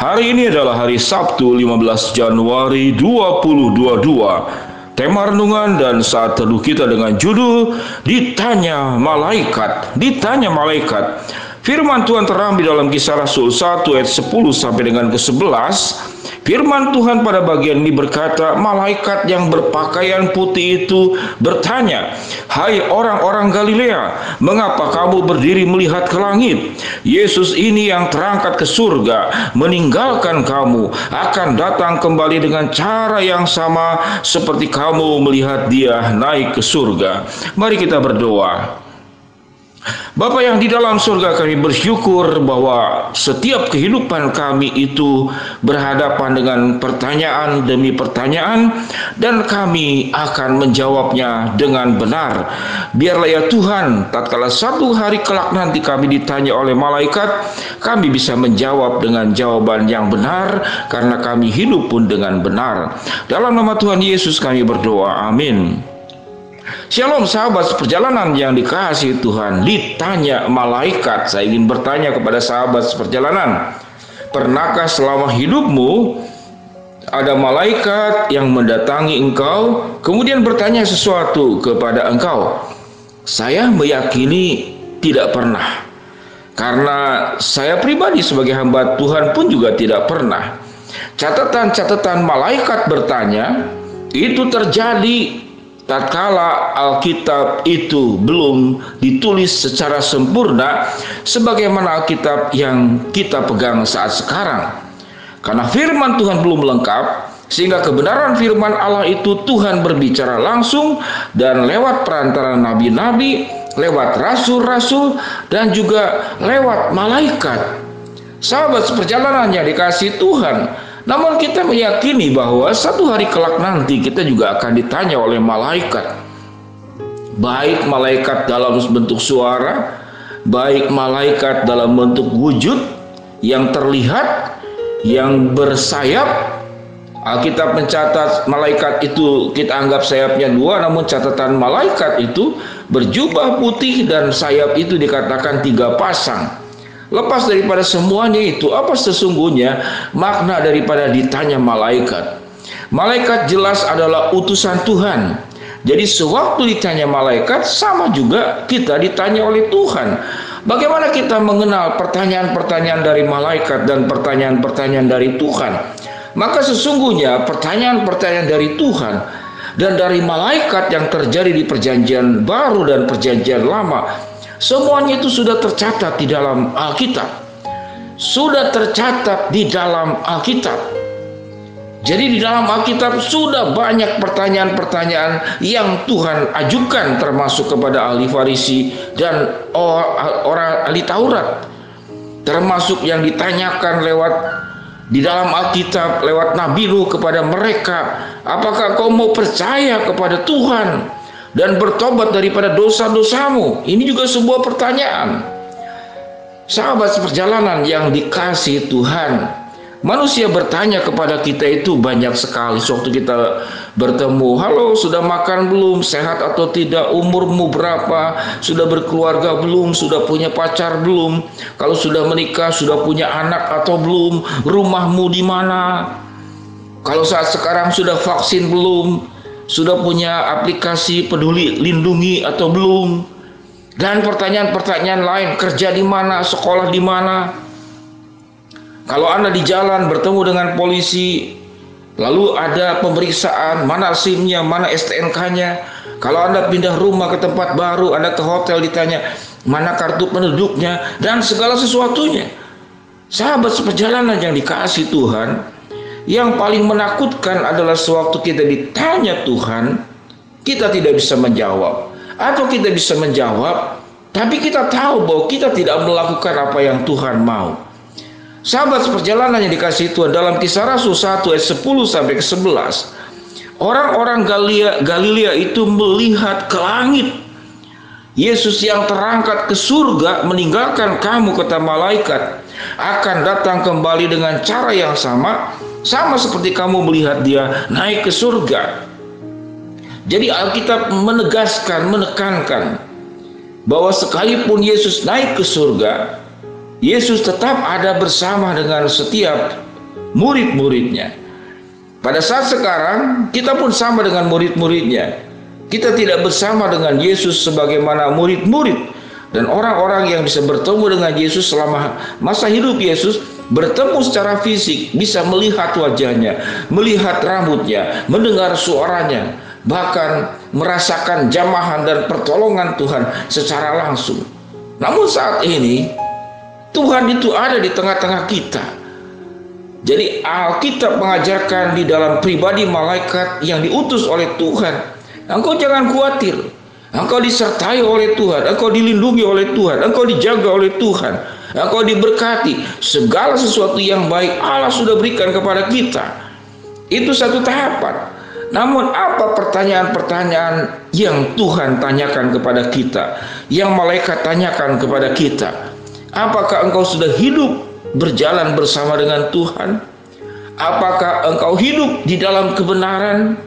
Hari ini adalah hari Sabtu 15 Januari 2022. Tema renungan dan saat teduh kita dengan judul Ditanya Malaikat. Ditanya Malaikat. Firman Tuhan terambil dalam kisah Rasul 1 ayat 10 sampai dengan ke-11 Firman Tuhan pada bagian ini berkata, malaikat yang berpakaian putih itu bertanya, "Hai orang-orang Galilea, mengapa kamu berdiri melihat ke langit? Yesus ini yang terangkat ke surga, meninggalkan kamu, akan datang kembali dengan cara yang sama seperti kamu melihat Dia naik ke surga." Mari kita berdoa. Bapak yang di dalam surga kami bersyukur bahwa setiap kehidupan kami itu berhadapan dengan pertanyaan demi pertanyaan dan kami akan menjawabnya dengan benar. Biarlah ya Tuhan, tatkala satu hari kelak nanti kami ditanya oleh malaikat, kami bisa menjawab dengan jawaban yang benar karena kami hidup pun dengan benar. Dalam nama Tuhan Yesus kami berdoa. Amin. Shalom sahabat seperjalanan yang dikasih Tuhan. Ditanya malaikat Saya ingin bertanya kepada sahabat seperjalanan. Pernahkah selama hidupmu Ada malaikat yang mendatangi engkau Kemudian bertanya sesuatu kepada engkau? Saya meyakini tidak pernah. Karena saya pribadi sebagai hamba Tuhan pun juga tidak pernah. Catatan-catatan malaikat bertanya Itu terjadi tatkala Alkitab itu belum ditulis secara sempurna sebagaimana Alkitab yang kita pegang saat sekarang. Karena firman Tuhan belum lengkap, sehingga kebenaran firman Allah itu Tuhan berbicara langsung dan lewat perantara nabi-nabi, lewat rasul-rasul dan juga lewat malaikat. Sahabat seperjalanan yang dikasih Tuhan, namun kita meyakini bahwa satu hari kelak nanti kita juga akan ditanya oleh malaikat. Baik malaikat dalam bentuk suara, baik malaikat dalam bentuk wujud yang terlihat, yang bersayap. Alkitab mencatat malaikat itu kita anggap sayapnya dua, namun catatan malaikat itu berjubah putih dan sayap itu dikatakan tiga pasang. Lepas daripada semuanya itu, apa sesungguhnya makna daripada ditanya malaikat? Malaikat jelas adalah utusan Tuhan. Jadi sewaktu ditanya malaikat, sama juga kita ditanya oleh Tuhan. Bagaimana kita mengenal pertanyaan-pertanyaan dari malaikat dan pertanyaan-pertanyaan dari Tuhan? Maka sesungguhnya pertanyaan-pertanyaan dari Tuhan dan dari malaikat yang terjadi di perjanjian baru dan perjanjian lama Semuanya itu sudah tercatat di dalam Alkitab. Sudah tercatat di dalam Alkitab. Jadi di dalam Alkitab sudah banyak pertanyaan-pertanyaan yang Tuhan ajukan termasuk kepada ahli Farisi dan orang ahli Taurat. Termasuk yang ditanyakan lewat di dalam Alkitab lewat Nabi Nuh kepada mereka, apakah kau mau percaya kepada Tuhan? Dan bertobat daripada dosa-dosamu? Ini juga sebuah pertanyaan. Sahabat seperjalanan yang dikasih Tuhan, manusia bertanya kepada kita itu banyak sekali. Waktu kita bertemu, halo sudah makan belum, sehat atau tidak, umurmu berapa, sudah berkeluarga belum, sudah punya pacar belum, kalau sudah menikah, sudah punya anak atau belum, rumahmu di mana, kalau saat sekarang sudah vaksin belum, sudah punya aplikasi peduli lindungi atau belum? Dan pertanyaan-pertanyaan lain, kerja di mana, sekolah di mana? Kalau Anda di jalan bertemu dengan polisi, lalu ada pemeriksaan, mana SIM-nya, mana STNK-nya. Kalau Anda pindah rumah ke tempat baru, Anda ke hotel ditanya, mana kartu penduduknya, dan segala sesuatunya. Sahabat seperjalanan yang dikasih Tuhan, yang paling menakutkan adalah sewaktu kita ditanya Tuhan, kita tidak bisa menjawab. Atau kita bisa menjawab, tapi kita tahu bahwa kita tidak melakukan apa yang Tuhan mau. Sahabat perjalanan yang dikasih Tuhan dalam kisah Rasul 1 ayat 10 sampai ke 11. Orang-orang Galilea, Galilea itu melihat ke langit. Yesus yang terangkat ke surga meninggalkan kamu kata malaikat akan datang kembali dengan cara yang sama sama seperti kamu melihat dia naik ke surga. Jadi Alkitab menegaskan, menekankan bahwa sekalipun Yesus naik ke surga, Yesus tetap ada bersama dengan setiap murid-muridnya. Pada saat sekarang, kita pun sama dengan murid-muridnya. Kita tidak bersama dengan Yesus sebagaimana murid-murid dan orang-orang yang bisa bertemu dengan Yesus selama masa hidup Yesus bertemu secara fisik, bisa melihat wajahnya, melihat rambutnya, mendengar suaranya, bahkan merasakan jamahan dan pertolongan Tuhan secara langsung. Namun saat ini Tuhan itu ada di tengah-tengah kita. Jadi Alkitab mengajarkan di dalam pribadi malaikat yang diutus oleh Tuhan. Engkau jangan khawatir. Engkau disertai oleh Tuhan, engkau dilindungi oleh Tuhan, engkau dijaga oleh Tuhan, engkau diberkati. Segala sesuatu yang baik Allah sudah berikan kepada kita. Itu satu tahapan. Namun apa pertanyaan-pertanyaan yang Tuhan tanyakan kepada kita, yang malaikat tanyakan kepada kita? Apakah engkau sudah hidup berjalan bersama dengan Tuhan? Apakah engkau hidup di dalam kebenaran?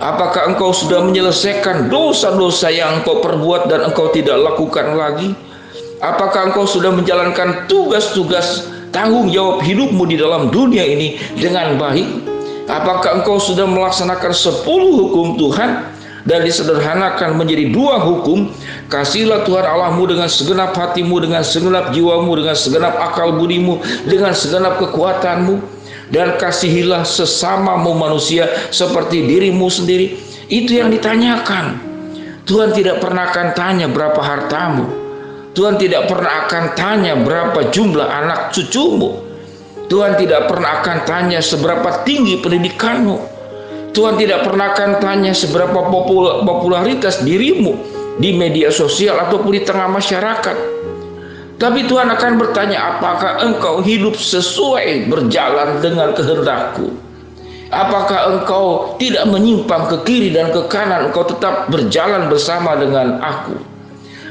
Apakah engkau sudah menyelesaikan dosa-dosa yang engkau perbuat dan engkau tidak lakukan lagi? Apakah engkau sudah menjalankan tugas-tugas tanggung jawab hidupmu di dalam dunia ini dengan baik? Apakah engkau sudah melaksanakan sepuluh hukum Tuhan dan disederhanakan menjadi dua hukum? Kasihlah Tuhan Allahmu dengan segenap hatimu, dengan segenap jiwamu, dengan segenap akal budimu, dengan segenap kekuatanmu. Dan kasihilah sesamamu manusia seperti dirimu sendiri. Itu yang ditanyakan. Tuhan tidak pernah akan tanya berapa hartamu. Tuhan tidak pernah akan tanya berapa jumlah anak cucumu. Tuhan tidak pernah akan tanya seberapa tinggi pendidikanmu. Tuhan tidak pernah akan tanya seberapa popularitas dirimu di media sosial ataupun di tengah masyarakat. Tapi Tuhan akan bertanya apakah engkau hidup sesuai berjalan dengan kehendakku. Apakah engkau tidak menyimpang ke kiri dan ke kanan, engkau tetap berjalan bersama dengan aku.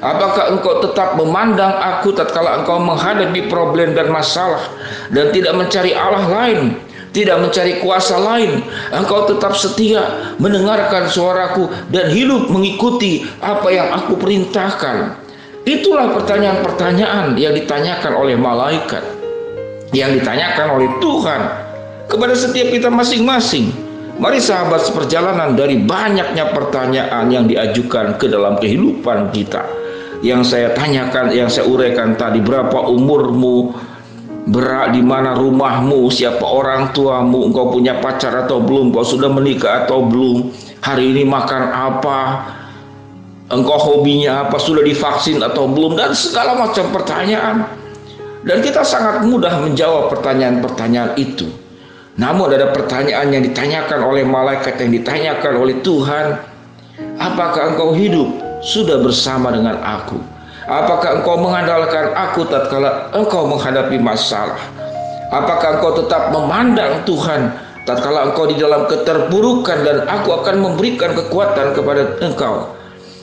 Apakah engkau tetap memandang aku tatkala engkau menghadapi problem dan masalah dan tidak mencari Allah lain, tidak mencari kuasa lain. Engkau tetap setia mendengarkan suaraku dan hidup mengikuti apa yang aku perintahkan. Itulah pertanyaan-pertanyaan yang ditanyakan oleh malaikat, yang ditanyakan oleh Tuhan kepada setiap kita masing-masing. Mari sahabat seperjalanan dari banyaknya pertanyaan yang diajukan ke dalam kehidupan kita. Yang saya tanyakan, yang saya uraikan tadi, berapa umurmu, berak di mana rumahmu, siapa orang tuamu, engkau punya pacar atau belum, engkau sudah menikah atau belum, hari ini makan apa, engkau hobinya apa, sudah divaksin atau belum, dan segala macam pertanyaan. Dan kita sangat mudah menjawab pertanyaan-pertanyaan itu. Namun ada pertanyaan yang ditanyakan oleh malaikat yang ditanyakan oleh Tuhan, apakah engkau hidup sudah bersama dengan aku? Apakah engkau mengandalkan aku tatkala engkau menghadapi masalah? Apakah engkau tetap memandang Tuhan tatkala engkau di dalam keterburukan dan aku akan memberikan kekuatan kepada engkau?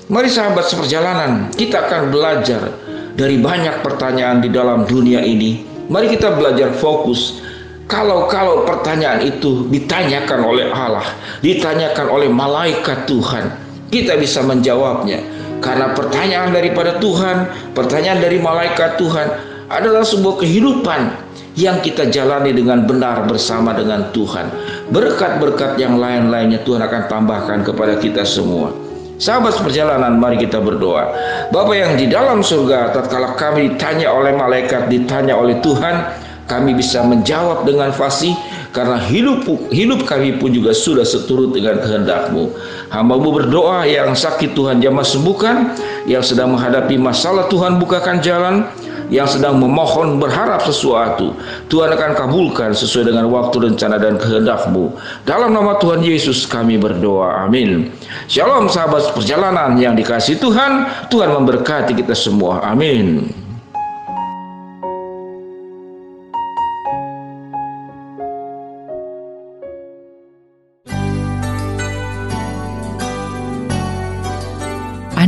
Mari sahabat seperjalanan, kita akan belajar dari banyak pertanyaan di dalam dunia ini. Mari kita belajar fokus kalau-kalau pertanyaan itu ditanyakan oleh Allah, ditanyakan oleh malaikat Tuhan, kita bisa menjawabnya karena pertanyaan daripada Tuhan, pertanyaan dari malaikat Tuhan adalah sebuah kehidupan yang kita jalani dengan benar bersama dengan Tuhan. Berkat-berkat yang lain-lainnya Tuhan akan tambahkan kepada kita semua. Sahabat perjalanan, mari kita berdoa. Bapa yang di dalam surga, tatkala kami ditanya oleh malaikat, ditanya oleh Tuhan, kami bisa menjawab dengan fasih karena hidup hidup kami pun juga sudah seturut dengan kehendakmu. Hambamu berdoa yang sakit Tuhan jamah sembuhkan, yang sedang menghadapi masalah Tuhan bukakan jalan, yang sedang memohon berharap sesuatu, Tuhan akan kabulkan sesuai dengan waktu rencana dan kehendakmu. Dalam nama Tuhan Yesus kami berdoa. Amin. Shalom sahabat perjalanan yang dikasih Tuhan, Tuhan memberkati kita semua. Amin.